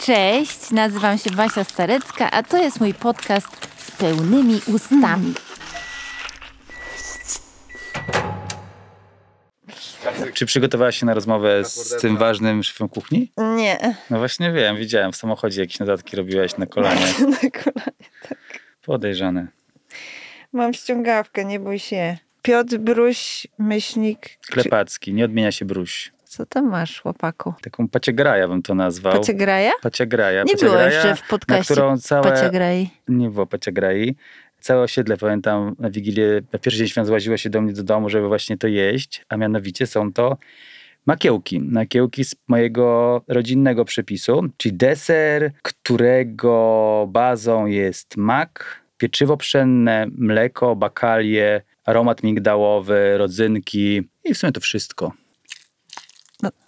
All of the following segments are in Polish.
Cześć, nazywam się Basia Starecka, a to jest mój podcast z pełnymi ustami. Czy przygotowałaś się na rozmowę z tym ważnym szefem kuchni? Nie, No właśnie wiem, widziałem, w samochodzie jakieś notatki robiłaś na kolanie. na kolanie. Podejrzane. Mam ściągawkę, nie bój się. Piotr Bruś, myślnik. Klepacki, nie odmienia się bruś. Co tam masz, chłopaku? Taką paciegraja bym to nazwał. Paciegraja? Paciegraja. Nie było paciegraja, jeszcze w na podcaście którą całe... Paciegraj. Nie było paciegrai. Całe osiedle, pamiętam, na Wigilię, na pierwszy dzień świąt złaziło się do mnie do domu, żeby właśnie to jeść, a mianowicie są to makiełki. Makiełki z mojego rodzinnego przepisu, czyli deser, którego bazą jest mak, pieczywo pszenne, mleko, bakalie, aromat migdałowy, rodzynki i w sumie to wszystko.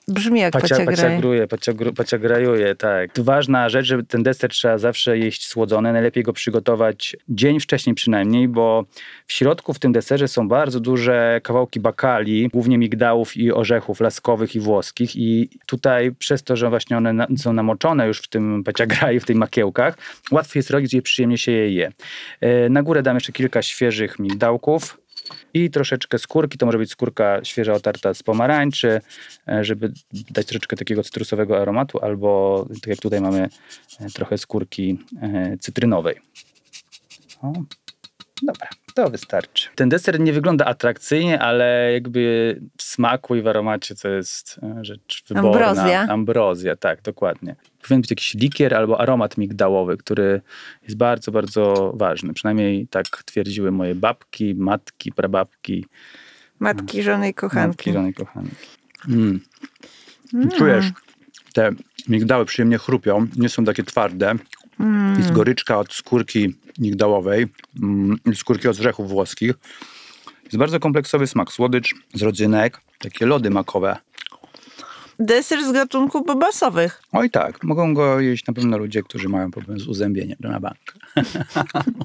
Brzmi jak Pacia, paciagruje, paciagru, paciagrajuje, tak. To ważna rzecz, żeby ten deser trzeba zawsze jeść słodzony. Najlepiej go przygotować dzień wcześniej przynajmniej, bo w środku w tym deserze są bardzo duże kawałki bakali, głównie migdałów i orzechów laskowych i włoskich. I tutaj przez to, że właśnie one są namoczone już w tym paciagraju, w tych makiełkach, łatwiej jest robić je, przyjemnie się je je. E, Na górę dam jeszcze kilka świeżych migdałków. I troszeczkę skórki, to może być skórka świeża otarta z pomarańczy, e, żeby dać troszeczkę takiego cytrusowego aromatu, albo tak jak tutaj mamy e, trochę skórki e, cytrynowej. O, dobra, to wystarczy. Ten deser nie wygląda atrakcyjnie, ale jakby w smaku i w aromacie to jest e, rzecz wyborna. Ambrozja. Ambrozja, tak, dokładnie. Powinien być jakiś likier albo aromat migdałowy, który jest bardzo, bardzo ważny. Przynajmniej tak twierdziły moje babki, matki, prababki, Matki, żony i kochanki. matki, żony, kochanki. Mm. Czujesz, te migdały przyjemnie chrupią, nie są takie twarde. Jest goryczka od skórki migdałowej, mm, skórki od orzechów włoskich. Jest bardzo kompleksowy smak, słodycz z rodzynek, takie lody makowe. Deser z gatunków bobasowych. Oj tak, mogą go jeść na pewno ludzie, którzy mają problem z uzębieniem, na bank.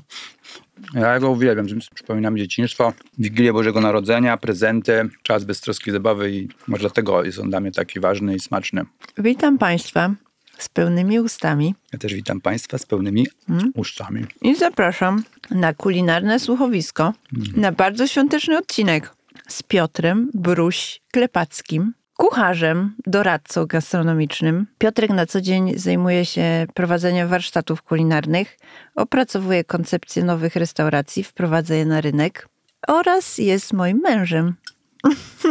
ja go uwielbiam, przypomina mi dzieciństwo, Wigilię Bożego Narodzenia, prezenty, czas beztroskiej zabawy i może dlatego jest on dla mnie taki ważny i smaczny. Witam Państwa z pełnymi ustami Ja też witam Państwa z pełnymi uszczami. i zapraszam na kulinarne słuchowisko, na bardzo świąteczny odcinek z Piotrem Bruś Klepackim, kucharzem, doradcą gastronomicznym. Piotrek na co dzień zajmuje się prowadzeniem warsztatów kulinarnych, opracowuje koncepcje nowych restauracji, wprowadza je na rynek oraz jest moim mężem.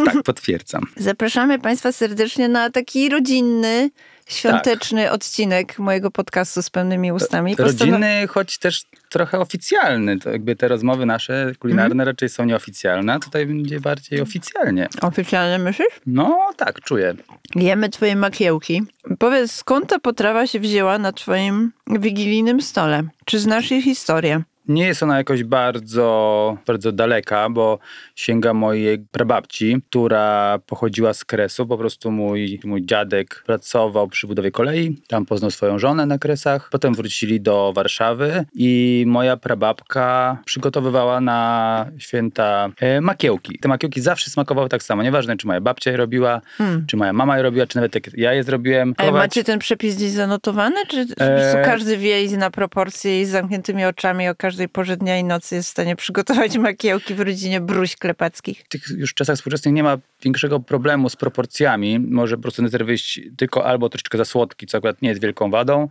Tak, potwierdzam. Zapraszamy Państwa serdecznie na taki rodzinny, świąteczny Tak. odcinek mojego podcastu z pełnymi ustami. Postanow- Rodzinny, choć też trochę oficjalny. To jakby te rozmowy nasze kulinarne Mhm. raczej są nieoficjalne, a tutaj będzie bardziej oficjalnie. Oficjalnie myślisz? No tak, czuję. Jemy twoje makiełki. Powiedz, skąd ta potrawa się wzięła na twoim wigilijnym stole? Czy znasz jej historię? Nie jest ona jakoś bardzo, bardzo daleka, bo sięga mojej prababci, która pochodziła z Kresu. Po prostu mój, mój dziadek pracował przy budowie kolei, tam poznał swoją żonę na Kresach. Potem wrócili do Warszawy i moja prababka przygotowywała na święta e, makiełki. Te makiełki zawsze smakowały tak samo. Nieważne, czy moja babcia je robiła, Hmm. czy moja mama je robiła, czy nawet jak ja je zrobiłem. Ale macie ten przepis gdzieś zanotowany? Czy E, każdy wie i zna proporcje i z zamkniętymi oczami o każdej porze dnia i nocy jest w stanie przygotować makiełki w rodzinie bruś klepackich? w tych już czasach współczesnych nie ma większego problemu z proporcjami. Może po prostu deser wyjść tylko albo troszeczkę za słodki, co akurat nie jest wielką wadą,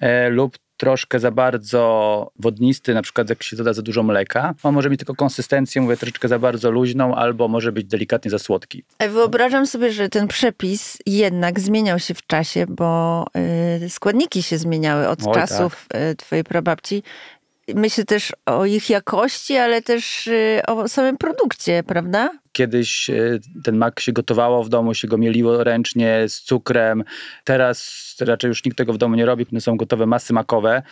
e, lub troszkę za bardzo wodnisty, na przykład jak się doda za dużo mleka. On może mieć tylko konsystencję, mówię, troszeczkę za bardzo luźną, albo może być delikatnie za słodki. E, Wyobrażam sobie, że ten przepis jednak zmieniał się w czasie, bo y, składniki się zmieniały od Oj, czasów y, twojej prababci. Myślę też o ich jakości, ale też y, o samym produkcie, prawda? Kiedyś e, ten mak się gotowało w domu, się go mieliło ręcznie z cukrem. Teraz raczej już nikt tego w domu nie robi, są gotowe masy makowe.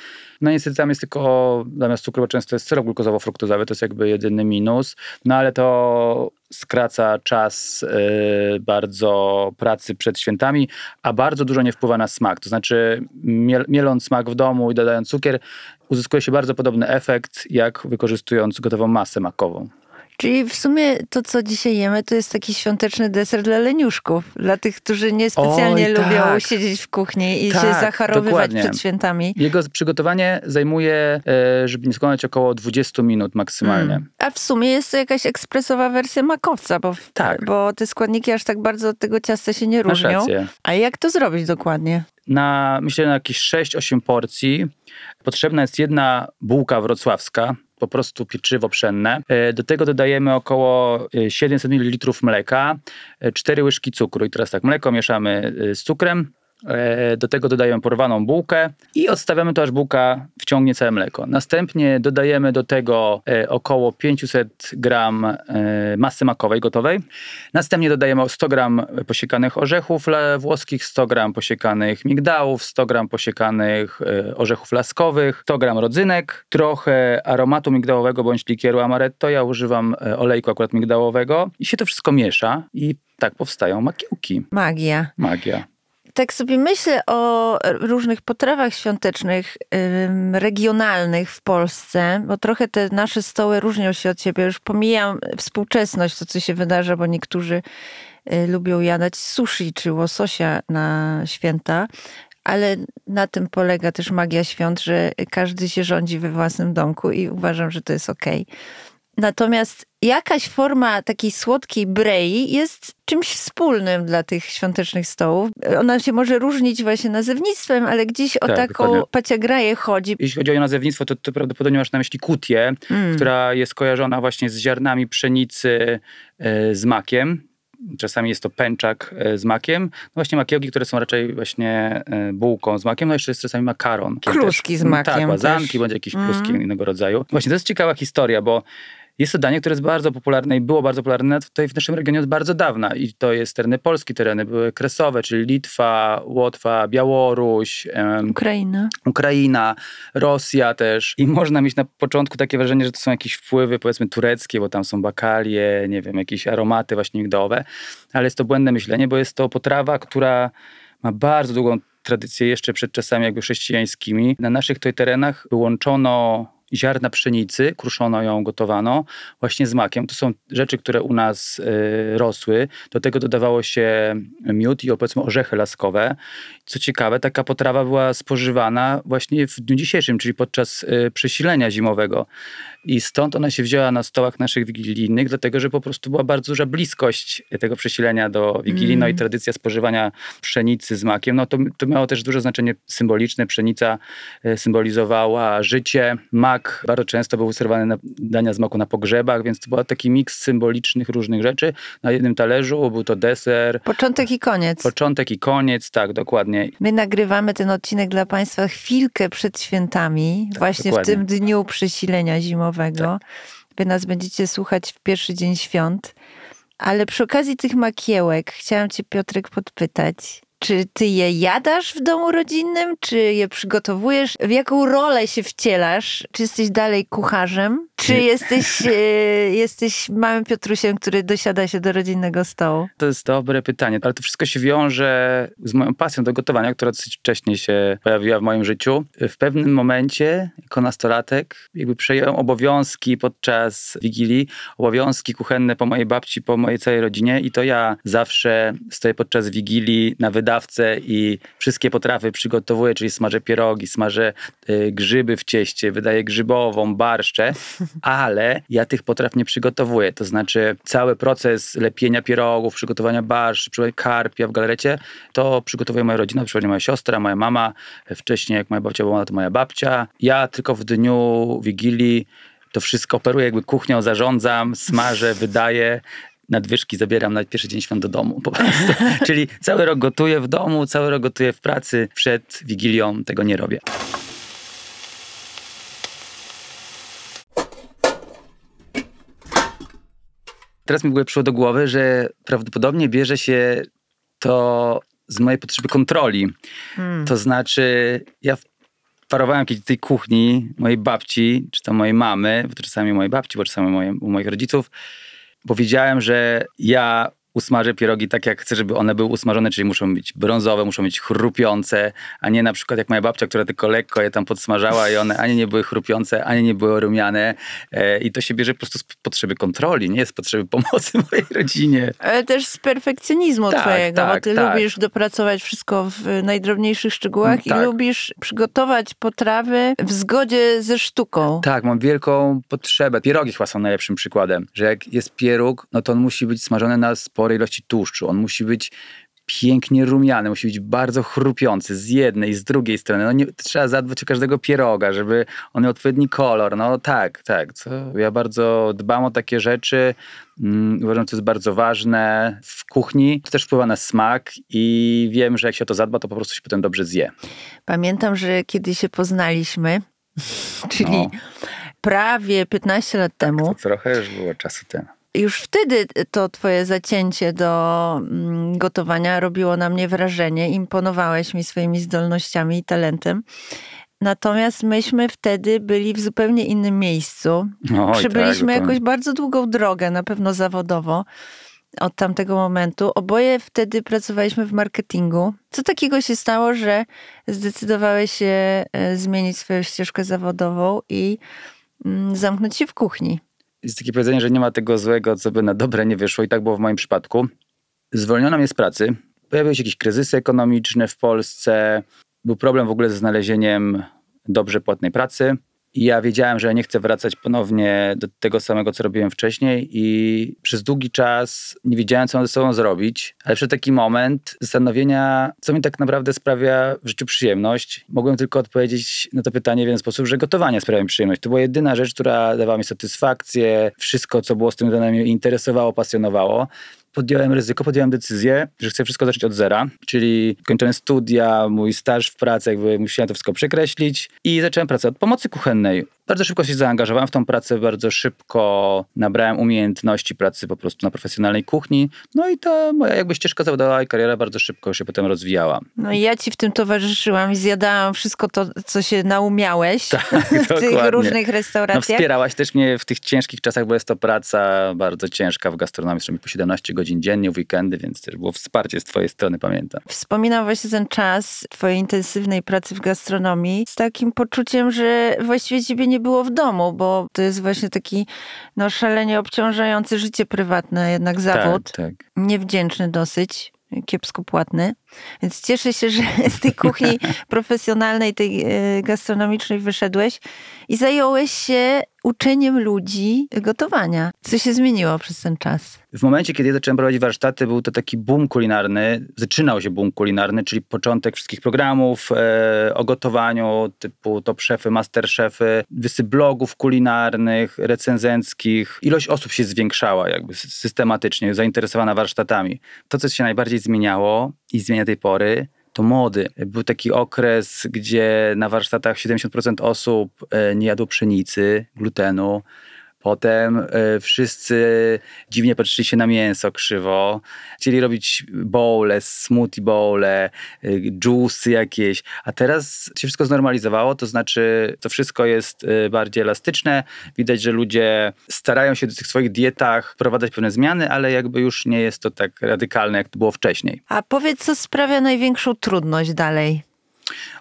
No niestety tam jest tylko, zamiast cukru, często jest syrop glukozowo-fruktozowy, to jest jakby jedyny minus. No ale to skraca czas e, bardzo pracy przed świętami, a bardzo dużo nie wpływa na smak. To znaczy miel, mieląc smak w domu i dodając cukier, uzyskuje się bardzo podobny efekt, jak wykorzystując gotową masę makową. Czyli w sumie to, co dzisiaj jemy, to jest taki świąteczny deser dla leniuszków. Dla tych, którzy niespecjalnie Oj, lubią tak. siedzieć w kuchni i się Tak, zacharowywać dokładnie. przed świętami. Jego przygotowanie zajmuje, e, żeby nie skłamać, około 20 minut maksymalnie. Mm. A w sumie jest to jakaś ekspresowa wersja makowca, bo, Tak. bo te składniki aż tak bardzo od tego ciasta się nie różnią. A jak to zrobić dokładnie? Na, myślę, na jakieś 6-8 porcji potrzebna jest jedna bułka wrocławska, po prostu pieczywo pszenne. E, Do tego dodajemy około e, 700 ml mleka, 4 łyżki cukru. I teraz tak, mleko mieszamy e, z cukrem, e, do tego dodajemy porwaną bułkę i odstawiamy to, aż bułka wciągnie całe mleko. Następnie dodajemy do tego e, około 500 gram e, masy makowej gotowej. Następnie dodajemy 100 gram posiekanych orzechów włoskich, 100 gram posiekanych migdałów, 100 gram posiekanych e, orzechów laskowych, 100 gram rodzynek, trochę aromatu migdałowego bądź likieru amaretto. Ja używam e, olejku akurat migdałowego i się to wszystko miesza i tak powstają makiełki. Magia. Magia. Tak sobie myślę o różnych potrawach świątecznych, regionalnych w Polsce, bo trochę te nasze stoły różnią się od siebie. Już pomijam współczesność, to co się wydarza, bo niektórzy y, lubią jadać sushi czy łososia na święta. Ale na tym polega też magia świąt, że każdy się rządzi we własnym domku i uważam, że to jest okej. Natomiast jakaś forma takiej słodkiej brei jest czymś wspólnym dla tych świątecznych stołów. Ona się może różnić właśnie nazewnictwem, ale gdzieś o Tak, taką dokładnie. paciagraję chodzi. Jeśli chodzi o nazewnictwo, to, to prawdopodobnie masz na myśli kutię, Mm. która jest kojarzona właśnie z ziarnami pszenicy e, z makiem. Czasami jest to pęczak e, z makiem. No właśnie makiełki, które są raczej właśnie e, bułką z makiem, no jeszcze jest czasami makaron. Kluski z No makiem Tak, łazanki, bądź jakieś Mm. innego rodzaju. Właśnie to jest ciekawa historia, bo jest to danie, które jest bardzo popularne i było bardzo popularne tutaj w naszym regionie od bardzo dawna. I to jest tereny Polski, tereny były kresowe, czyli Litwa, Łotwa, Białoruś, em, Ukraina. Ukraina, Rosja też. I można mieć na początku takie wrażenie, że to są jakieś wpływy powiedzmy tureckie, bo tam są bakalie, nie wiem, jakieś aromaty właśnie migdałowe. Ale jest to błędne myślenie, bo jest to potrawa, która ma bardzo długą tradycję jeszcze przed czasami jakby chrześcijańskimi. Na naszych tutaj terenach wyłączono ziarna pszenicy, kruszono ją, gotowano właśnie z makiem. To są rzeczy, które u nas y, rosły. Do tego dodawało się miód i powiedzmy orzechy laskowe. Co ciekawe, taka potrawa była spożywana właśnie w dniu dzisiejszym, czyli podczas y, przesilenia zimowego. I stąd ona się wzięła na stołach naszych wigilijnych, dlatego że po prostu była bardzo duża bliskość tego przesilenia do Wigilii, no i tradycja spożywania pszenicy z makiem. No to, to miało też duże znaczenie symboliczne. Pszenica e, symbolizowała życie. Mak bardzo często był serwowany na dania z maku na pogrzebach, więc to był taki miks symbolicznych różnych rzeczy. Na jednym talerzu był to deser, Początek i koniec. początek i koniec, tak, dokładnie. My nagrywamy ten odcinek dla Państwa chwilkę przed świętami, właśnie Tak, dokładnie. w tym dniu przesilenia zimowego. Wy nas będziecie słuchać w pierwszy dzień świąt. Ale przy okazji tych makiełek chciałam Cię, Piotrek, podpytać. Czy ty je jadasz w domu rodzinnym, czy je przygotowujesz? W jaką rolę się wcielasz? Czy jesteś dalej kucharzem? Czy Nie. jesteś, e, jesteś małym Piotrusiem, który dosiada się do rodzinnego stołu? To jest dobre pytanie, ale to wszystko się wiąże z moją pasją do gotowania, która dosyć wcześnie się pojawiła w moim życiu. W pewnym momencie, jako nastolatek, jakby przejąłem obowiązki podczas Wigilii, obowiązki kuchenne po mojej babci, po mojej całej rodzinie i to ja zawsze stoję podczas Wigilii na wydawcę i wszystkie potrawy przygotowuję, czyli smażę pierogi, smażę y, grzyby w cieście, wydaję grzybową, barszczę, ale ja tych potraw nie przygotowuję. To znaczy cały proces lepienia pierogów, przygotowania barszcz, przygotowania karpia w galarecie, to przygotowuje moja rodzina, przykładzie moja siostra, moja mama, wcześniej jak moja babcia była to moja babcia. Ja tylko w dniu Wigilii to wszystko operuję, jakby kuchnią zarządzam, smażę, wydaję. Nadwyżki zabieram na pierwszy dzień świąt do domu po prostu. Czyli cały rok gotuję w domu, cały rok gotuję w pracy. Przed Wigilią tego nie robię. Teraz mi w ogóle przyszło do głowy, że prawdopodobnie bierze się to z mojej potrzeby kontroli. Hmm. To znaczy, ja parowałem kiedyś do tej kuchni mojej babci, czy to mojej mamy, bo to czasami mojej babci, bo czasami moje, u moich rodziców, bo wiedziałem, że ja usmażę pierogi tak, jak chcę, żeby one były usmażone, czyli muszą być brązowe, muszą być chrupiące, a nie na przykład jak moja babcia, która tylko lekko je tam podsmażała i one ani nie były chrupiące, ani nie były rumiane. E, I to się bierze po prostu z potrzeby kontroli, nie z potrzeby pomocy mojej rodzinie. Ale też z perfekcjonizmu Tak, twojego, bo tak, ty tak. lubisz dopracować wszystko w najdrobniejszych szczegółach i Tak. lubisz przygotować potrawy w zgodzie ze sztuką. Tak, mam wielką potrzebę. Pierogi chyba są najlepszym przykładem, że jak jest pieróg, no to on musi być smażony na sporej ilości tłuszczu. On musi być pięknie rumiany, musi być bardzo chrupiący z jednej, z drugiej strony. No nie, trzeba zadbać o każdego pieroga, żeby on miał odpowiedni kolor. No tak, tak. Co? Ja bardzo dbam o takie rzeczy. Mm, uważam, że to jest bardzo ważne w kuchni. To też wpływa na smak i wiem, że jak się o to zadba, to po prostu się potem dobrze zje. Pamiętam, że kiedy się poznaliśmy, czyli No. prawie 15 lat temu, To trochę już było czasu temu. Już wtedy to twoje zacięcie do mm, gotowania robiło na mnie wrażenie. Imponowałeś mi swoimi zdolnościami i talentem. Natomiast myśmy wtedy byli w zupełnie innym miejscu. Oj, Przebyliśmy tak, jakoś bardzo długą drogę, na pewno zawodowo, od tamtego momentu. Oboje wtedy pracowaliśmy w marketingu. Co takiego się stało, że zdecydowałeś się e, zmienić swoją ścieżkę zawodową i mm, zamknąć się w kuchni? Jest takie powiedzenie, że nie ma tego złego, co by na dobre nie wyszło i tak było w moim przypadku. Zwolniono mnie z pracy. Pojawiły się jakieś kryzysy ekonomiczne w Polsce. Był problem w ogóle ze znalezieniem dobrze płatnej pracy. I ja wiedziałem, że nie chcę wracać ponownie do tego samego, co robiłem wcześniej i przez długi czas nie wiedziałem, co mam ze sobą zrobić. Ale przed taki moment zastanowienia, co mi tak naprawdę sprawia w życiu przyjemność, mogłem tylko odpowiedzieć na to pytanie w jeden sposób, że gotowanie sprawia mi przyjemność. To była jedyna rzecz, która dawała mi satysfakcję. Wszystko, co było z tym związane, mnie interesowało, pasjonowało podjąłem ryzyko, podjąłem decyzję, że chcę wszystko zacząć od zera, czyli kończone studia, mój staż w pracy, jakby musiałem to wszystko przekreślić i zacząłem pracę od pomocy kuchennej. Bardzo szybko się zaangażowałem w tą pracę, bardzo szybko nabrałem umiejętności pracy po prostu na profesjonalnej kuchni. No i ta moja jakby ścieżka zawodowa i kariera bardzo szybko się potem rozwijała. No i ja ci w tym towarzyszyłam i zjadałam wszystko to, co się naumiałeś Tak, w tych dokładnie. różnych No, restauracjach. wspierałaś też mnie w tych ciężkich czasach, bo jest to praca bardzo ciężka w gastronomii, zresztą po 17 godzin dziennie, w weekendy, więc też było wsparcie z twojej strony, pamiętam. Wspominam właśnie ten czas twojej intensywnej pracy w gastronomii z takim poczuciem, że właściwie ciebie nie było w domu, bo to jest właśnie taki no, szalenie obciążający życie prywatne jednak zawód. Tak, tak. Niewdzięczny dosyć, kiepsko płatny. Więc cieszę się, że z tej kuchni profesjonalnej, tej e, gastronomicznej wyszedłeś i zająłeś się uczeniem ludzi gotowania. Co się zmieniło przez ten czas? W momencie, kiedy ja zacząłem prowadzić warsztaty, był to taki boom kulinarny. Zaczynał się boom kulinarny, czyli początek wszystkich programów e, o gotowaniu, typu top szefy, master szefy, wysyp blogów kulinarnych, recenzenckich. Ilość osób się zwiększała jakby sy- systematycznie, zainteresowana warsztatami. To, co się najbardziej zmieniało i tej pory, to mody. Był taki okres, gdzie na warsztatach 70% osób e, nie jadło pszenicy, glutenu. Potem e, wszyscy dziwnie patrzyli się na mięso krzywo. Chcieli robić bowle, smoothie bowle, y, dżusy jakieś. A teraz się wszystko znormalizowało, to znaczy to wszystko jest y, bardziej elastyczne. Widać, że ludzie starają się w tych swoich dietach wprowadzać pewne zmiany, ale jakby już nie jest to tak radykalne, jak to było wcześniej. A powiedz, co sprawia największą trudność dalej?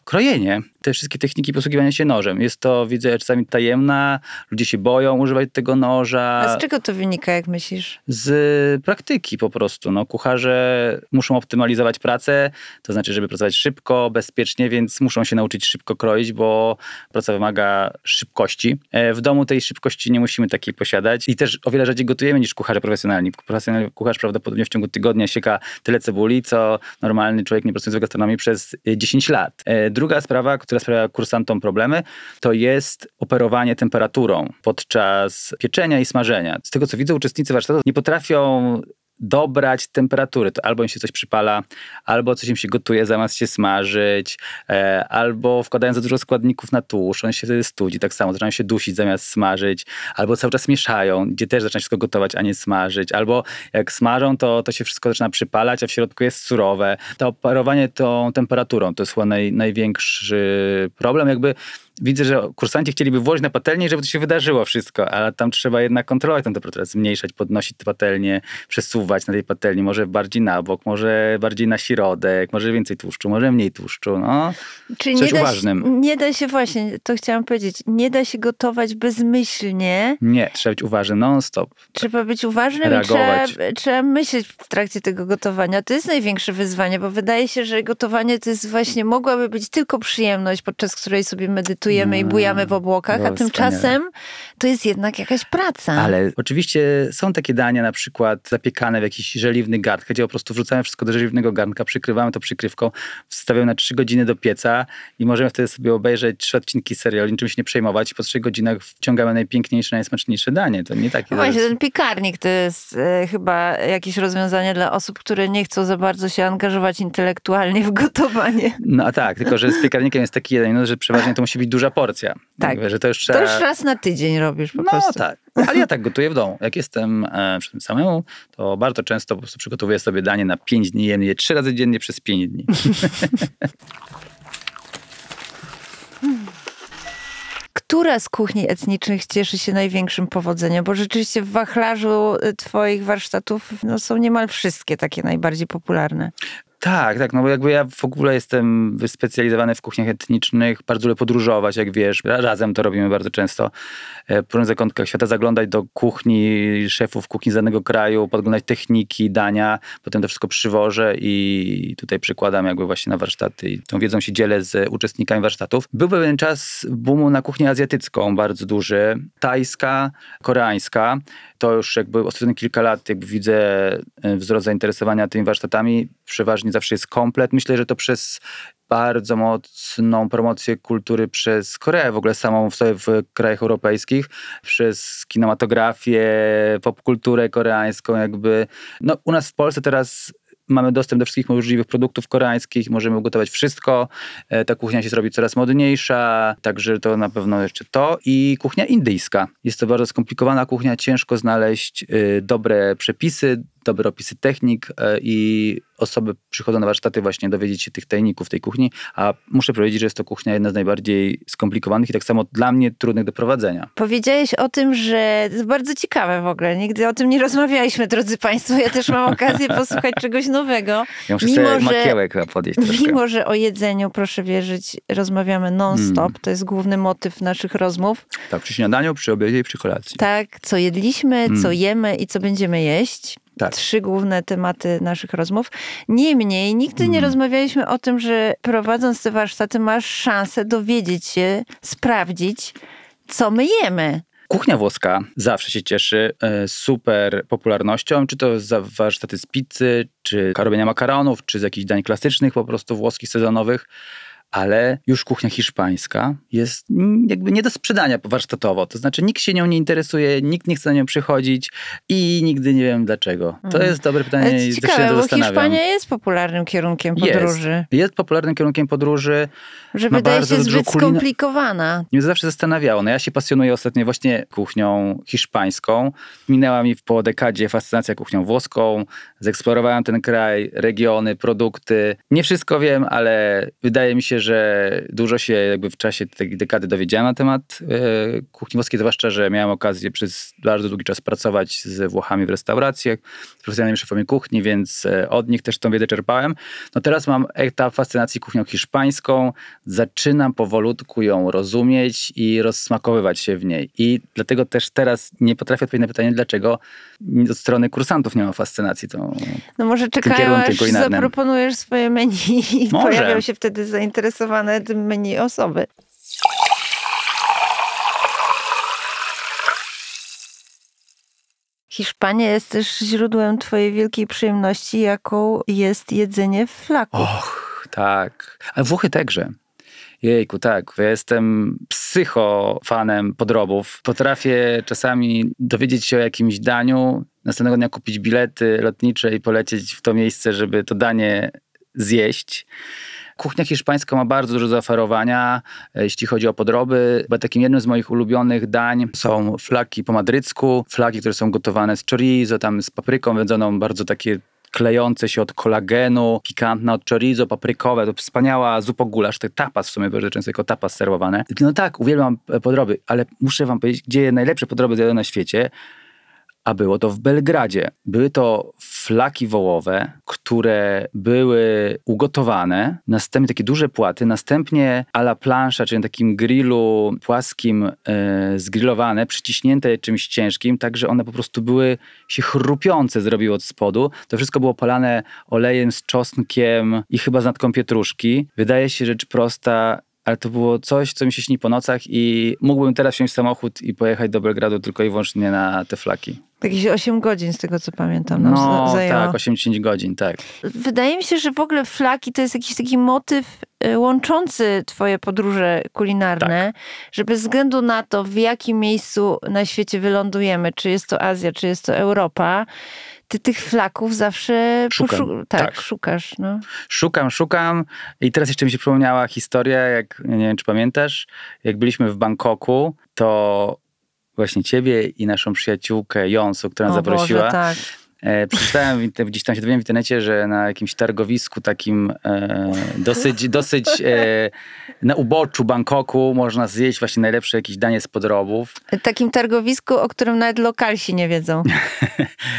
Krojenie, te wszystkie techniki posługiwania się nożem. Jest to, widzę, czasami tajemna, ludzie się boją używać tego noża. A z czego to wynika, jak myślisz? z praktyki po prostu. No, kucharze muszą optymalizować pracę, to znaczy, żeby pracować szybko, bezpiecznie, więc muszą się nauczyć szybko kroić, bo praca wymaga szybkości. E, W domu tej szybkości nie musimy takiej posiadać i też o wiele rzadziej gotujemy niż kucharze profesjonalni. Profesjonalny kucharz prawdopodobnie w ciągu tygodnia sieka tyle cebuli, co normalny człowiek nie pracujący w gastronomii przez e, 10 lat. E, Druga sprawa, która sprawia kursantom problemy, to jest operowanie temperaturą podczas pieczenia i smażenia. Z tego co widzę, uczestnicy warsztatu nie potrafią dobrać temperatury. To albo im się coś przypala, albo coś im się gotuje zamiast się smażyć, e, albo wkładają za dużo składników na tłuszcz, on się wtedy studzi, tak samo zaczynają się dusić zamiast smażyć, albo cały czas mieszają, gdzie też zaczyna wszystko gotować, a nie smażyć, albo jak smażą, to, to się wszystko zaczyna przypalać, a w środku jest surowe. To operowanie tą temperaturą to jest chyba naj, największy problem, jakby widzę, że kursanci chcieliby włożyć na patelnię, żeby to się wydarzyło wszystko, ale tam trzeba jednak kontrolować tę temperaturę, zmniejszać, podnosić patelnię, przesuwać na tej patelni, może bardziej na bok, może bardziej na środek, może więcej tłuszczu, może mniej tłuszczu, no. Czyli Coś nie da, się, uważnym. nie da się właśnie, to chciałam powiedzieć, nie da się gotować bezmyślnie. Nie, trzeba być uważny non-stop. Trzeba być uważnym i trzeba, trzeba myśleć w trakcie tego gotowania. To jest największe wyzwanie, bo wydaje się, że gotowanie to jest właśnie, mogłaby być tylko przyjemność, podczas której sobie medytujemy i No, bujamy w obłokach, było a tymczasem to jest jednak jakaś praca. Ale oczywiście są takie dania, na przykład zapiekane w jakiś żeliwny garnek, gdzie po prostu wrzucamy wszystko do żeliwnego garnka, przykrywamy to przykrywką, wstawiamy na trzy godziny do pieca i możemy wtedy sobie obejrzeć trzy odcinki serialu, niczym się nie przejmować i po trzech godzinach wciągamy najpiękniejsze, najsmaczniejsze danie. To nie takie... No właśnie, ten piekarnik to jest e, chyba jakieś rozwiązanie dla osób, które nie chcą za bardzo się angażować intelektualnie w gotowanie. No a tak, tylko że z piekarnikiem jest taki jeden, no, że przeważnie to musi być duża porcja. Tak. Jakby, że to już trzeba... To już raz na tydzień robisz po No prostu. tak, ale ja tak gotuję w domu. Jak jestem e, przy tym samemu, to bardzo często po prostu przygotowuję sobie danie na 5 dni, jem je trzy razy dziennie przez 5 dni. Która z kuchni etnicznych cieszy się największym powodzeniem? Bo rzeczywiście w wachlarzu y, twoich warsztatów no, są niemal wszystkie takie najbardziej popularne. Tak, tak, no bo jakby ja w ogóle jestem wyspecjalizowany w kuchniach etnicznych, bardzo lubię podróżować, jak wiesz, razem to robimy bardzo często. E, Po różnych zakątkach świata zaglądać do kuchni szefów kuchni z danego kraju, podglądać techniki, dania, potem to wszystko przywożę i tutaj przykładam jakby właśnie na warsztaty i tą wiedzą się dzielę z uczestnikami warsztatów. Był pewien czas boomu na kuchnię azjatycką, bardzo duży, tajska, koreańska. To już jakby ostatnie kilka lat jakby widzę e, wzrost zainteresowania tymi warsztatami. Przeważnie zawsze jest komplet. Myślę, że to przez bardzo mocną promocję kultury przez Koreę, w ogóle samą w sobie w krajach europejskich, przez kinematografię, popkulturę koreańską jakby. No u nas w Polsce teraz mamy dostęp do wszystkich możliwych produktów koreańskich, możemy ugotować wszystko. E, Ta kuchnia się zrobi coraz modniejsza, także to na pewno jeszcze to. I kuchnia indyjska. Jest to bardzo skomplikowana kuchnia, ciężko znaleźć y, dobre przepisy, dobre opisy technik y, i osoby przychodzą na warsztaty właśnie dowiedzieć się tych tajników tej kuchni, a muszę powiedzieć, że jest to kuchnia jedna z najbardziej skomplikowanych i tak samo dla mnie trudnych do prowadzenia. Powiedziałeś o tym, że to jest bardzo ciekawe w ogóle. Nigdy o tym nie rozmawialiśmy, drodzy Państwo. Ja też mam okazję posłuchać czegoś nowego. Ja muszę Mimo, sobie że- makiełek podjeść troszkę. Mimo, że o jedzeniu, proszę wierzyć, rozmawiamy non-stop. Mm. To jest główny motyw naszych rozmów. Tak, przy śniadaniu, przy obiedzie i przy kolacji. Tak, co jedliśmy, co jemy i co będziemy jeść. Tak. Trzy główne tematy naszych rozmów. Niemniej nigdy nie Mm. rozmawialiśmy o tym, że prowadząc te warsztaty masz szansę dowiedzieć się, sprawdzić, co my jemy. Kuchnia włoska zawsze się cieszy e, super popularnością, czy to za warsztaty z pizzy, czy robienia makaronów, czy z jakichś dań klasycznych, po prostu włoskich, sezonowych. Ale już kuchnia hiszpańska jest jakby nie do sprzedania warsztatowo. To znaczy nikt się nią nie interesuje, nikt nie chce na nią przychodzić i nigdy nie wiem dlaczego. To jest dobre pytanie Ale i ciekawe, bo. Hiszpania jest popularnym kierunkiem podróży. Jest, jest popularnym kierunkiem podróży. Że wydaje się zbyt kulina- skomplikowana. mnie zawsze zastanawiało. No ja się pasjonuję ostatnio właśnie kuchnią hiszpańską. Minęła mi po dekadzie fascynacja kuchnią włoską. Zeksplorowałem ten kraj, regiony, produkty. Nie wszystko wiem, ale wydaje mi się, że dużo się jakby w czasie tej dekady dowiedziałem na temat e, kuchni włoskiej, zwłaszcza, że miałem okazję przez bardzo długi czas pracować z Włochami w restauracjach, z profesjonalnymi szefami kuchni, więc e, od nich też tą wiedzę czerpałem. No teraz mam etap fascynacji kuchnią hiszpańską. Zaczynam powolutku ją rozumieć i rozsmakowywać się w niej. I dlatego też teraz nie potrafię odpowiedzieć na pytanie, dlaczego od strony kursantów nie ma fascynacji tą. No może czekają, aż zaproponujesz swoje menu i Może. pojawią się wtedy zainteresowane tym menu osoby. Hiszpania jest też źródłem twojej wielkiej przyjemności, jaką jest jedzenie w flaku. Och, tak. Ale Włochy także. Jejku, tak. Ja jestem psychofanem podrobów. Potrafię czasami dowiedzieć się o jakimś daniu, następnego dnia kupić bilety lotnicze i polecieć w to miejsce, żeby to danie zjeść. Kuchnia hiszpańska ma bardzo dużo zaoferowania, e, jeśli chodzi o podroby. Bo takim jednym z moich ulubionych dań są flaki po madrycku, flaki, które są gotowane z chorizo, tam z papryką wędzoną, bardzo takie klejące się od kolagenu, pikantne od chorizo, paprykowe, to wspaniała zupa gulasz, to tapas w sumie bardzo często jako tapas serwowane. No tak, uwielbiam e, podroby, ale muszę wam powiedzieć, gdzie najlepsze podroby zjadłem na świecie, a było to w Belgradzie. Były to flaki wołowe, które były ugotowane, następnie takie duże płaty, następnie a la plansza, czyli na takim grillu płaskim e, zgrillowane, przyciśnięte czymś ciężkim, tak że one po prostu były się chrupiące zrobiły od spodu. To wszystko było polane olejem z czosnkiem i chyba z natką pietruszki. Wydaje się rzecz prosta, ale to było coś, co mi się śni po nocach i mógłbym teraz wziąć samochód i pojechać do Belgradu tylko i wyłącznie na te flaki. Jakieś 8 godzin z tego, co pamiętam. nam No za- zajęło. tak, 80 godzin, tak. Wydaje mi się, że w ogóle flaki to jest jakiś taki motyw y, łączący twoje podróże kulinarne, Tak. że bez względu na to, w jakim miejscu na świecie wylądujemy, czy jest to Azja, czy jest to Europa, ty tych flaków zawsze Szukam, poszu- tak, tak. szukasz. No. Szukam, szukam i teraz jeszcze mi się przypomniała historia, jak nie wiem, czy pamiętasz, jak byliśmy w Bangkoku, to właśnie ciebie i naszą przyjaciółkę Jonsu, która nas zaprosiła. Boże, tak. E, przeczytałem gdzieś tam się dowiedziałem w internecie, że na jakimś targowisku takim e, dosyć, dosyć e, na uboczu Bangkoku można zjeść właśnie najlepsze jakieś danie z podrobów. Takim targowisku, o którym nawet lokalsi nie wiedzą.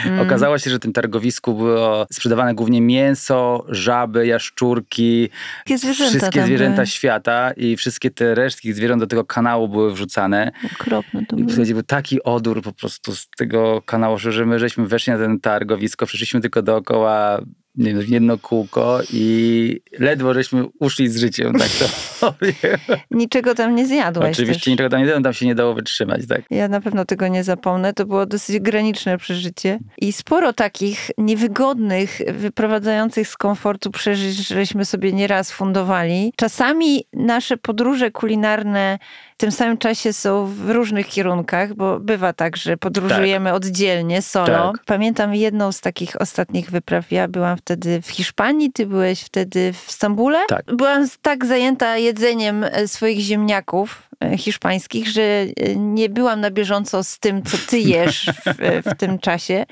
Mm. Okazało się, że w tym targowisku było sprzedawane głównie mięso, żaby, jaszczurki, Wszystkie zwierzęta wszystkie zwierzęta świata i wszystkie te resztki zwierząt do tego kanału były wrzucane. Okropne to I było. słuchajcie, był taki odór po prostu z tego kanału, że my żeśmy weszli na ten targowisko, przeszliśmy tylko dookoła nie wiem, jedno kółko i ledwo żeśmy uszli z życiem, tak to powiem. Niczego tam nie zjadłeś Oczywiście też. niczego tam nie dało, tam się nie dało wytrzymać, tak. Ja na pewno tego nie zapomnę. To było dosyć graniczne przeżycie. I sporo takich niewygodnych, wyprowadzających z komfortu przeżyć, żeśmy sobie nieraz fundowali. Czasami nasze podróże kulinarne w tym samym czasie są w różnych kierunkach, bo bywa tak, że podróżujemy oddzielnie, solo. Tak. Pamiętam jedną z takich ostatnich wypraw. Ja byłam wtedy w Hiszpanii, ty byłeś wtedy w Stambule. Tak. Byłam tak zajęta jedzeniem e, swoich ziemniaków e, hiszpańskich, że e, nie byłam na bieżąco z tym, co ty jesz w, w tym czasie,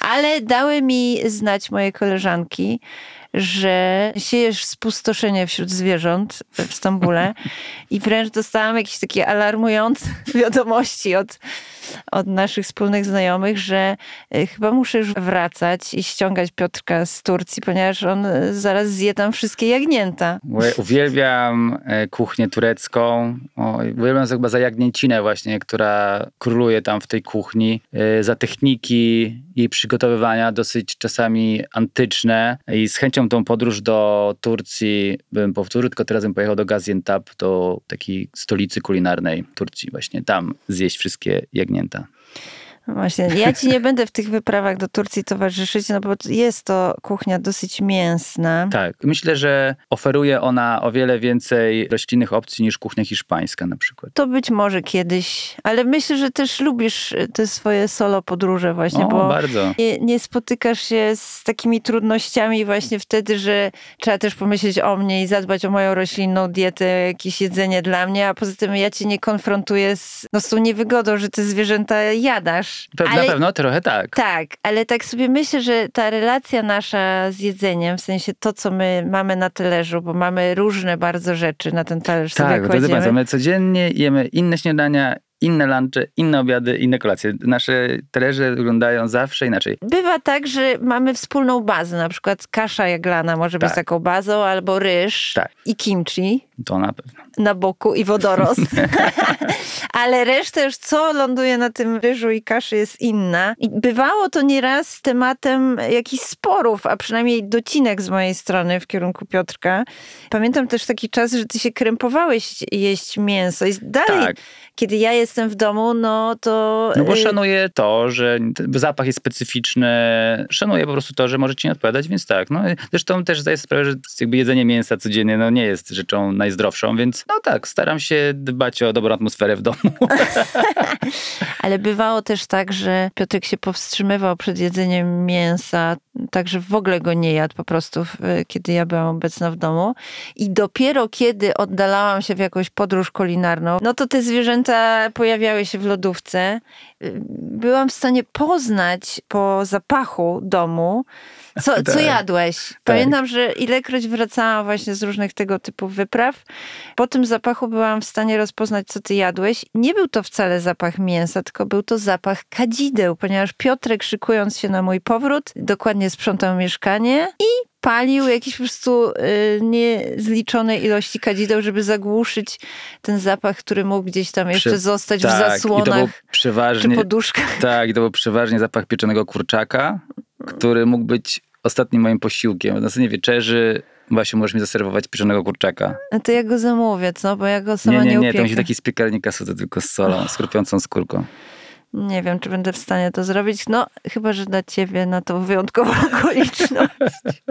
ale dały mi znać moje koleżanki, że siejesz spustoszenie wśród zwierząt w Stambule i wręcz dostałam jakieś takie alarmujące wiadomości od, od naszych wspólnych znajomych, że e, chyba muszę już wracać i ściągać Piotrka z Turcji, ponieważ on e, zaraz zje tam wszystkie jagnięta. Uwielbiam e, kuchnię turecką. O, uwielbiam chyba za jagnięcinę właśnie, która króluje tam w tej kuchni. Za techniki jej przygotowywania, dosyć czasami antyczne. I z chęcią tą podróż do Turcji bym powtórzył, tylko teraz bym pojechał do Gaziantep, do takiej stolicy kulinarnej Turcji. Właśnie tam zjeść wszystkie jagnięta. No Właśnie, ja ci nie będę w tych wyprawach do Turcji towarzyszyć, no bo jest to kuchnia dosyć mięsna. Tak. Myślę, że oferuje ona o wiele więcej roślinnych opcji niż kuchnia hiszpańska na przykład. To być może kiedyś, ale myślę, że też lubisz te swoje solo podróże właśnie, O, bo bardzo. nie, nie spotykasz się z takimi trudnościami właśnie wtedy, że trzeba też pomyśleć o mnie i zadbać o moją roślinną dietę, jakieś jedzenie dla mnie, a poza tym ja cię nie konfrontuję z, no, z tą niewygodą, że te zwierzęta jadasz. Pe- ale, Na pewno trochę tak. Tak, ale tak sobie myślę, że ta relacja nasza z jedzeniem, w sensie to, co my mamy na talerzu, bo mamy różne bardzo rzeczy na ten talerz Tak, drodzy. Państwo, my codziennie jemy inne śniadania, inne lunche, inne obiady, inne kolacje. Nasze talerze wyglądają zawsze inaczej. Bywa tak, że mamy wspólną bazę, na przykład kasza jaglana może być Tak. taką bazą, albo ryż Tak. i kimchi To na pewno. na boku i wodorost. Ale reszta już, co ląduje na tym ryżu i kaszy jest inna. I bywało to nieraz tematem jakichś sporów, a przynajmniej docinek z mojej strony w kierunku Piotrka. Pamiętam też taki czas, że ty się krępowałeś jeść mięso i dalej, Tak. kiedy ja jestem w domu, no to... No bo y, szanuję to, że zapach jest specyficzny, szanuję po prostu to, że możecie nie odpowiadać, więc tak. No, zresztą też zdaję sobie sprawę, że jakby jedzenie mięsa codziennie no, nie jest rzeczą najzdrowszą, więc no tak, staram się dbać o dobrą atmosferę w domu. Ale bywało też tak, że Piotrek się powstrzymywał przed jedzeniem mięsa także w ogóle go nie jadł po prostu, kiedy ja byłam obecna w domu. I dopiero kiedy oddalałam się w jakąś podróż kulinarną, no to te zwierzęta pojawiały się w lodówce. Byłam w stanie poznać po zapachu domu, co, co Tak. jadłeś. Pamiętam, że ilekroć wracałam właśnie z różnych tego typu wypraw, po tym zapachu byłam w stanie rozpoznać, co ty jadłeś. Nie był to wcale zapach mięsa, tylko był to zapach kadzideł, ponieważ Piotrek, szykując się na mój powrót, dokładnie sprzątał mieszkanie i palił jakieś po prostu y, niezliczonej ilości kadzideł, żeby zagłuszyć ten zapach, który mógł gdzieś tam jeszcze zostać w tak, był zasłonach czy poduszkach. tak, i to był przeważnie zapach pieczonego kurczaka, który mógł być ostatnim moim posiłkiem. Na następnej wieczerzy właśnie możesz mi zaserwować pieczonego kurczaka. No to ja go zamówię, co? Bo ja go sama Nie, nie, nie, nie, to musi taki z piekarnika tylko z solą, z krupiącą skórką. Nie wiem, czy będę w stanie to zrobić. No, chyba, że dla ciebie na to wyjątkową okoliczność.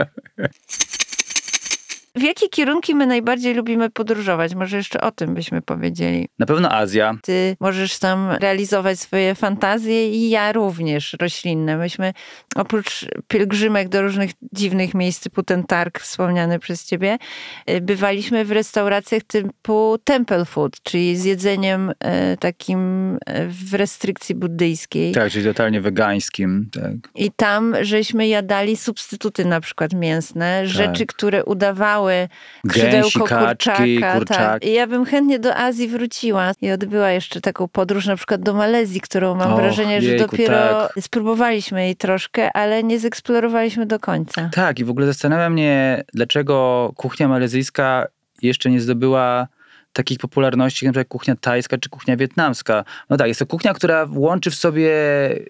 W jakie kierunki my najbardziej lubimy podróżować? Może jeszcze o tym byśmy powiedzieli. Na pewno Azja. Ty możesz tam realizować swoje fantazje i ja również roślinne. Myśmy oprócz pielgrzymek do różnych dziwnych miejsc typu ten targ wspomniany przez ciebie, y, bywaliśmy w restauracjach typu temple food, czyli z jedzeniem e, takim e, w restrykcji buddyjskiej. Tak, czyli totalnie wegańskim. Tak. I tam żeśmy jadali substytuty na przykład mięsne, rzeczy, które udawały Gęsi, kaczki, kurczaka. Tak. kurczaki. I ja bym chętnie do Azji wróciła i odbyła jeszcze taką podróż na przykład do Malezji, którą mam Och, wrażenie, że jejku, dopiero tak. spróbowaliśmy jej troszkę, ale nie zeksplorowaliśmy do końca. Tak, i w ogóle zastanawia mnie, dlaczego kuchnia malezyjska jeszcze nie zdobyła takich popularności, jak kuchnia tajska czy kuchnia wietnamska. No tak, jest to kuchnia, która łączy w sobie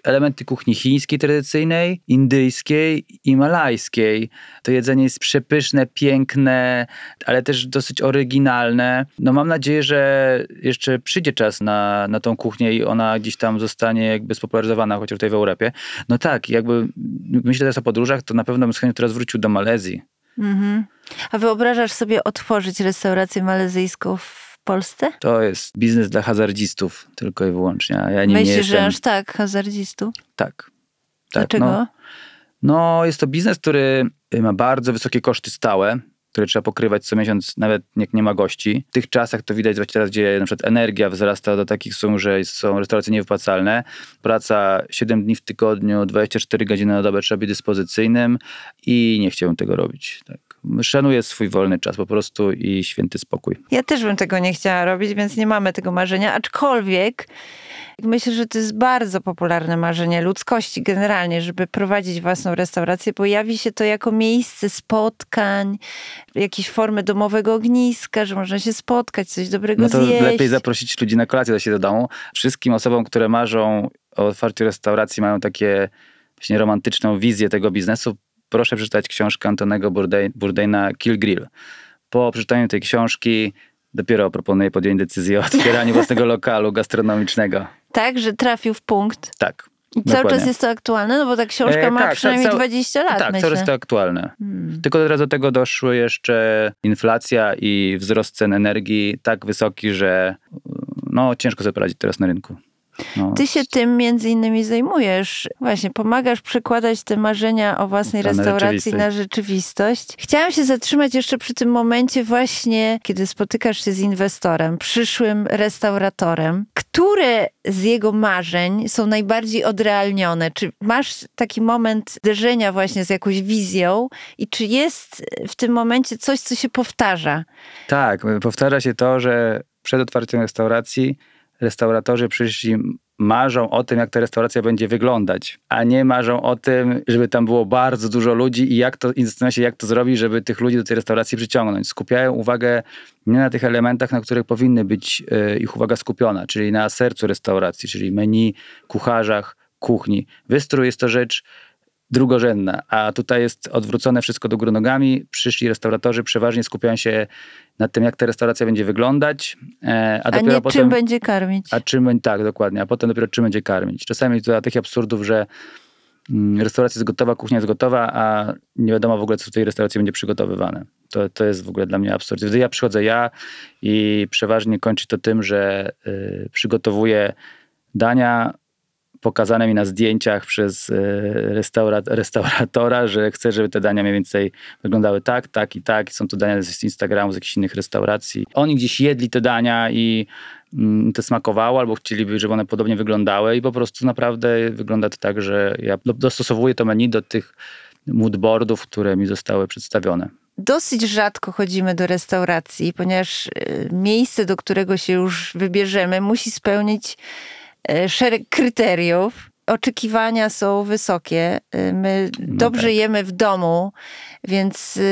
elementy kuchni chińskiej tradycyjnej, indyjskiej i malajskiej. To jedzenie jest przepyszne, piękne, ale też dosyć oryginalne. No mam nadzieję, że jeszcze przyjdzie czas na, na tą kuchnię i ona gdzieś tam zostanie jakby spopularyzowana, chociaż tutaj w Europie. No tak, jakby myślę teraz o podróżach, to na pewno bym z chęcią teraz wrócił do Malezji. Mhm. A wyobrażasz sobie otworzyć restaurację malezyjską w Polsce? To jest biznes dla hazardzistów tylko i wyłącznie. Ja nim Myślisz, że jestem. aż tak, hazardzistu? Tak. tak Dlaczego? No, no, jest to biznes, który ma bardzo wysokie koszty stałe, które trzeba pokrywać co miesiąc, nawet jak nie ma gości. W tych czasach to widać właśnie teraz, gdzie na przykład energia wzrasta do takich sum, że są restauracje niewypłacalne. Praca 7 dni w tygodniu, 24 godziny na dobę trzeba być dyspozycyjnym i nie chciałbym tego robić. Tak. Szanuję swój wolny czas po prostu i święty spokój. Ja też bym tego nie chciała robić, więc nie mamy tego marzenia. Aczkolwiek myślę, że to jest bardzo popularne marzenie ludzkości generalnie, żeby prowadzić własną restaurację. Pojawi się to jako miejsce spotkań, jakieś formy domowego ogniska, że można się spotkać, coś dobrego No to zjeść. lepiej zaprosić ludzi na kolację do siebie do domu. Wszystkim osobom, które marzą o otwarciu restauracji, mają takie właśnie romantyczną wizję tego biznesu, proszę przeczytać książkę Antonego Bourdain- Bourdaina Kill Grill. Po przeczytaniu tej książki dopiero proponuję podjąć decyzję o otwieraniu własnego lokalu gastronomicznego. Tak, że trafił w punkt. Tak. I cały czas jest to aktualne, no bo ta książka E, ma tak, przynajmniej ca- 20 lat, Tak, myślę. coraz to aktualne. Hmm. Tylko teraz do tego doszły jeszcze inflacja i wzrost cen energii tak wysoki, że no, ciężko sobie poradzić teraz na rynku. No, Ty się tym między innymi zajmujesz. Właśnie, pomagasz przekładać te marzenia o własnej restauracji na rzeczywistość. Chciałam się zatrzymać jeszcze przy tym momencie właśnie, kiedy spotykasz się z inwestorem, przyszłym restauratorem. Które z jego marzeń są najbardziej odrealnione? Czy masz taki moment zderzenia właśnie z jakąś wizją i czy jest w tym momencie coś, co się powtarza? Tak, powtarza się to, że przed otwarciem restauracji restauratorzy przyszli marzą o tym, jak ta restauracja będzie wyglądać, a nie marzą o tym, żeby tam było bardzo dużo ludzi i jak to, i zastanawiają się, jak to zrobić, żeby tych ludzi do tej restauracji przyciągnąć. Skupiają uwagę nie na tych elementach, na których powinny być e, ich uwaga skupiona, czyli na sercu restauracji, czyli menu, kucharzach, kuchni. Wystrój jest to rzecz drugorzędna, a tutaj jest odwrócone wszystko do góry nogami. Przyszli restauratorzy przeważnie skupiają się nad tym, jak ta restauracja będzie wyglądać, e, a, A, dopiero nie potem... czym będzie karmić? A czym będzie, tak, dokładnie, a potem dopiero czym będzie karmić. Czasami do takich absurdów, że mm, restauracja jest gotowa, kuchnia jest gotowa, a nie wiadomo w ogóle, co w tej restauracji będzie przygotowywane. To, to jest w ogóle dla mnie absurd. Wtedy ja przychodzę ja i przeważnie kończy to tym, że y, przygotowuję dania, pokazane mi na zdjęciach przez e, restaura, restauratora, że chce, żeby te dania mniej więcej wyglądały tak, tak i tak. Są to dania z Instagramu, z jakichś innych restauracji. Oni gdzieś jedli te dania i mm, to smakowało, albo chcieliby, żeby one podobnie wyglądały i po prostu naprawdę wygląda to tak, że ja do- dostosowuję to menu do tych moodboardów, które mi zostały przedstawione. Dosyć rzadko chodzimy do restauracji, ponieważ e, miejsce, do którego się już wybierzemy, musi spełnić szereg kryteriów. Oczekiwania są wysokie. E, My dobrze tak. jemy w domu, więc e,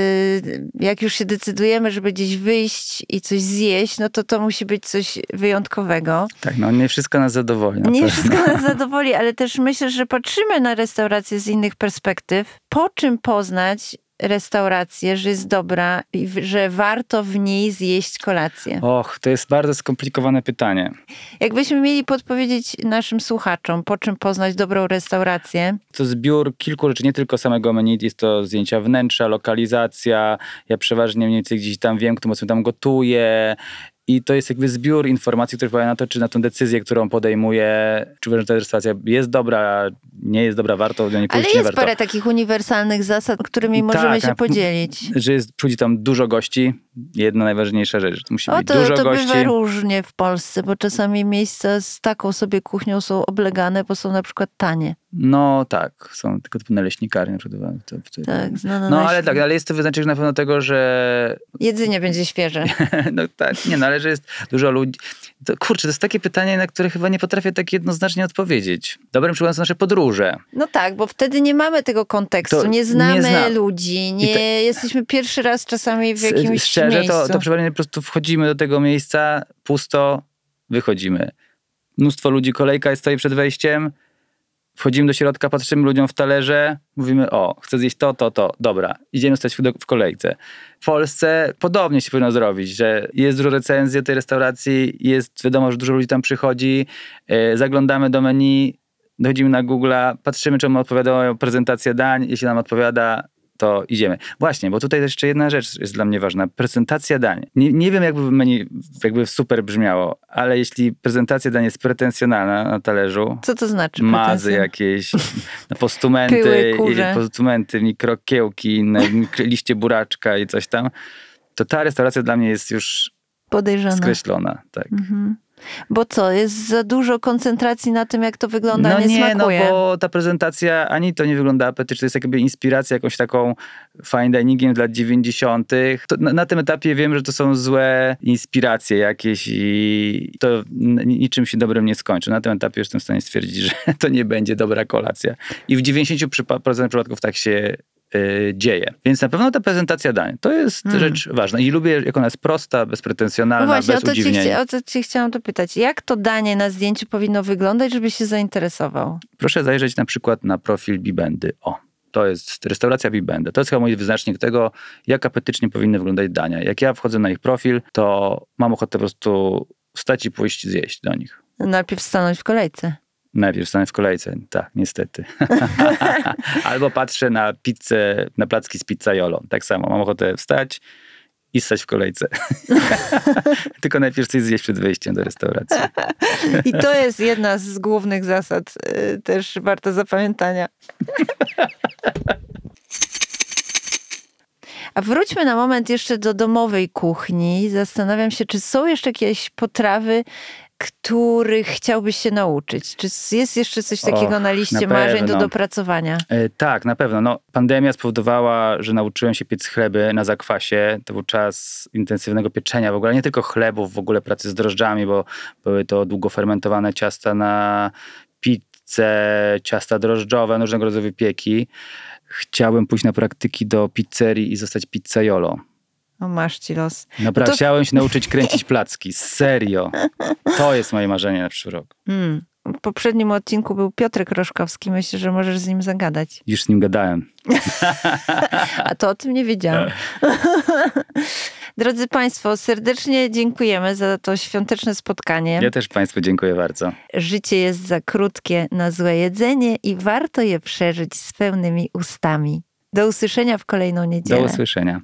jak już się decydujemy, żeby gdzieś wyjść i coś zjeść, no to to musi być coś wyjątkowego. Tak, no nie wszystko nas zadowoli. na Nie pewno. wszystko nas zadowoli, ale też myślę, że patrzymy na restaurację z innych perspektyw. Po czym poznać restaurację, że jest dobra i że warto w niej zjeść kolację? Och, to jest bardzo skomplikowane pytanie. Jakbyśmy mieli podpowiedzieć naszym słuchaczom, po czym poznać dobrą restaurację, To zbiór kilku rzeczy, nie tylko samego menu, jest to zdjęcia wnętrza, lokalizacja. Ja przeważnie mniej więcej gdzieś tam wiem, kto mocno tam gotuje. I to jest jakby zbiór informacji, które wpływają na to, czy na tę decyzję, którą podejmuję, czy uważam, że ta restauracja jest dobra, nie jest dobra, warto do niej ale pójść, nie jest parę takich uniwersalnych zasad, którymi możemy Tak, się podzielić. Że jest, przychodzi tam dużo gości. Jedna najważniejsza rzecz, to musi O, być to, dużo to gości. bywa różnie w Polsce, bo czasami miejsca z taką sobie kuchnią są oblegane, bo są na przykład tanie. No tak, są tylko typu naleśnikarnie. to, Tak, No ale tak, ale jest to wyznacznik na pewno tego, że Jedzenie będzie świeże. No tak, nie, no ale że jest dużo ludzi. To, kurczę, to jest takie pytanie, na które chyba nie potrafię tak jednoznacznie odpowiedzieć. Dobrym przykładem są nasze podróże. No tak, bo wtedy nie mamy tego kontekstu, To nie nie znamy zna- ludzi, nie to- jesteśmy pierwszy raz czasami w jakimś Szczerze, miejscu. to, to przeważnie po prostu wchodzimy do tego miejsca, pusto, wychodzimy. Mnóstwo ludzi, kolejka stoi przed wejściem, wchodzimy do środka, patrzymy ludziom w talerze, mówimy, o, chcę zjeść to, to, to, dobra, idziemy stać w, kolejce. W Polsce podobnie się powinno zrobić, że jest dużo recenzji tej restauracji, jest wiadomo, że dużo ludzi tam przychodzi, e, zaglądamy do menu, dochodzimy na Google'a, patrzymy, czy nam odpowiadają prezentacje dań, jeśli nam odpowiada, to idziemy. Właśnie, bo tutaj jeszcze jedna rzecz jest dla mnie ważna. Prezentacja dań. Nie, nie wiem, jakby menu jakby super brzmiało, ale jeśli prezentacja dań jest pretensjonalna na talerzu, Co to znaczy? mazy jakieś, no, postumenty, Pyły, postumenty, mikrokiełki, inne, liście buraczka i coś tam, to ta restauracja dla mnie jest już Podejrzana. skreślona. Tak. Mhm. Bo co, jest za dużo koncentracji na tym, jak to wygląda, No nie, nie, no smakuje. bo ta prezentacja ani to nie wygląda apetycznie, to jest jakby inspiracja jakąś taką fine diningiem dla 90. To na, na tym etapie wiem, że to są złe inspiracje jakieś i to niczym się dobrym nie skończy. Na tym etapie jestem w stanie stwierdzić, że to nie będzie dobra kolacja. I w 90% przypa- przypadków tak się dzieje. Więc na pewno ta prezentacja dań to jest Mm. rzecz ważna. I lubię, jak ona jest prosta, bezpretensjonalna, No właśnie, o bez to, cię, udziwnień. chcia- o to cię chciałam dopytać. Jak to danie na zdjęciu powinno wyglądać, żeby się zainteresował? proszę zajrzeć na przykład na profil Bibendy. O, to jest restauracja Bibendy. To jest chyba mój wyznacznik tego, jak apetycznie powinny wyglądać dania. Jak ja wchodzę na ich profil, to mam ochotę po prostu wstać i pójść zjeść do nich. Najpierw stanąć w kolejce. Najpierw stanę w kolejce. Tak, niestety. Albo patrzę na pizzę, na placki z pizzajolą. Tak samo. Mam ochotę wstać i stać w kolejce. Tylko najpierw coś zjeść przed wejściem do restauracji. I to jest jedna z głównych zasad, y, też warto zapamiętania. A wróćmy na moment jeszcze do domowej kuchni. Zastanawiam się, czy są jeszcze jakieś potrawy, których chciałbyś się nauczyć? Czy jest jeszcze coś takiego Och, na liście na marzeń do dopracowania? E, Tak, na pewno. No, pandemia spowodowała, że nauczyłem się piec chleby na zakwasie. To był czas intensywnego pieczenia w ogóle, nie tylko chlebów, w ogóle pracy z drożdżami, bo były to długo fermentowane ciasta na pizzę, ciasta drożdżowe, no, różnego rodzaju wypieki. Chciałem pójść na praktyki do pizzerii i zostać pizzajolo. O, masz ci los. Naprawdę, To- chciałem się nauczyć kręcić placki. Serio. To jest moje marzenie na przyszły rok. Mm. W poprzednim odcinku był Piotrek Roszkowski. Myślę, że możesz z nim zagadać. Już z nim gadałem. A to o tym nie wiedziałam. Drodzy Państwo, serdecznie dziękujemy za to świąteczne spotkanie. Ja też Państwu dziękuję bardzo. Życie jest za krótkie na złe jedzenie i warto je przeżyć z pełnymi ustami. Do usłyszenia w kolejną Do niedzielę. usłyszenia.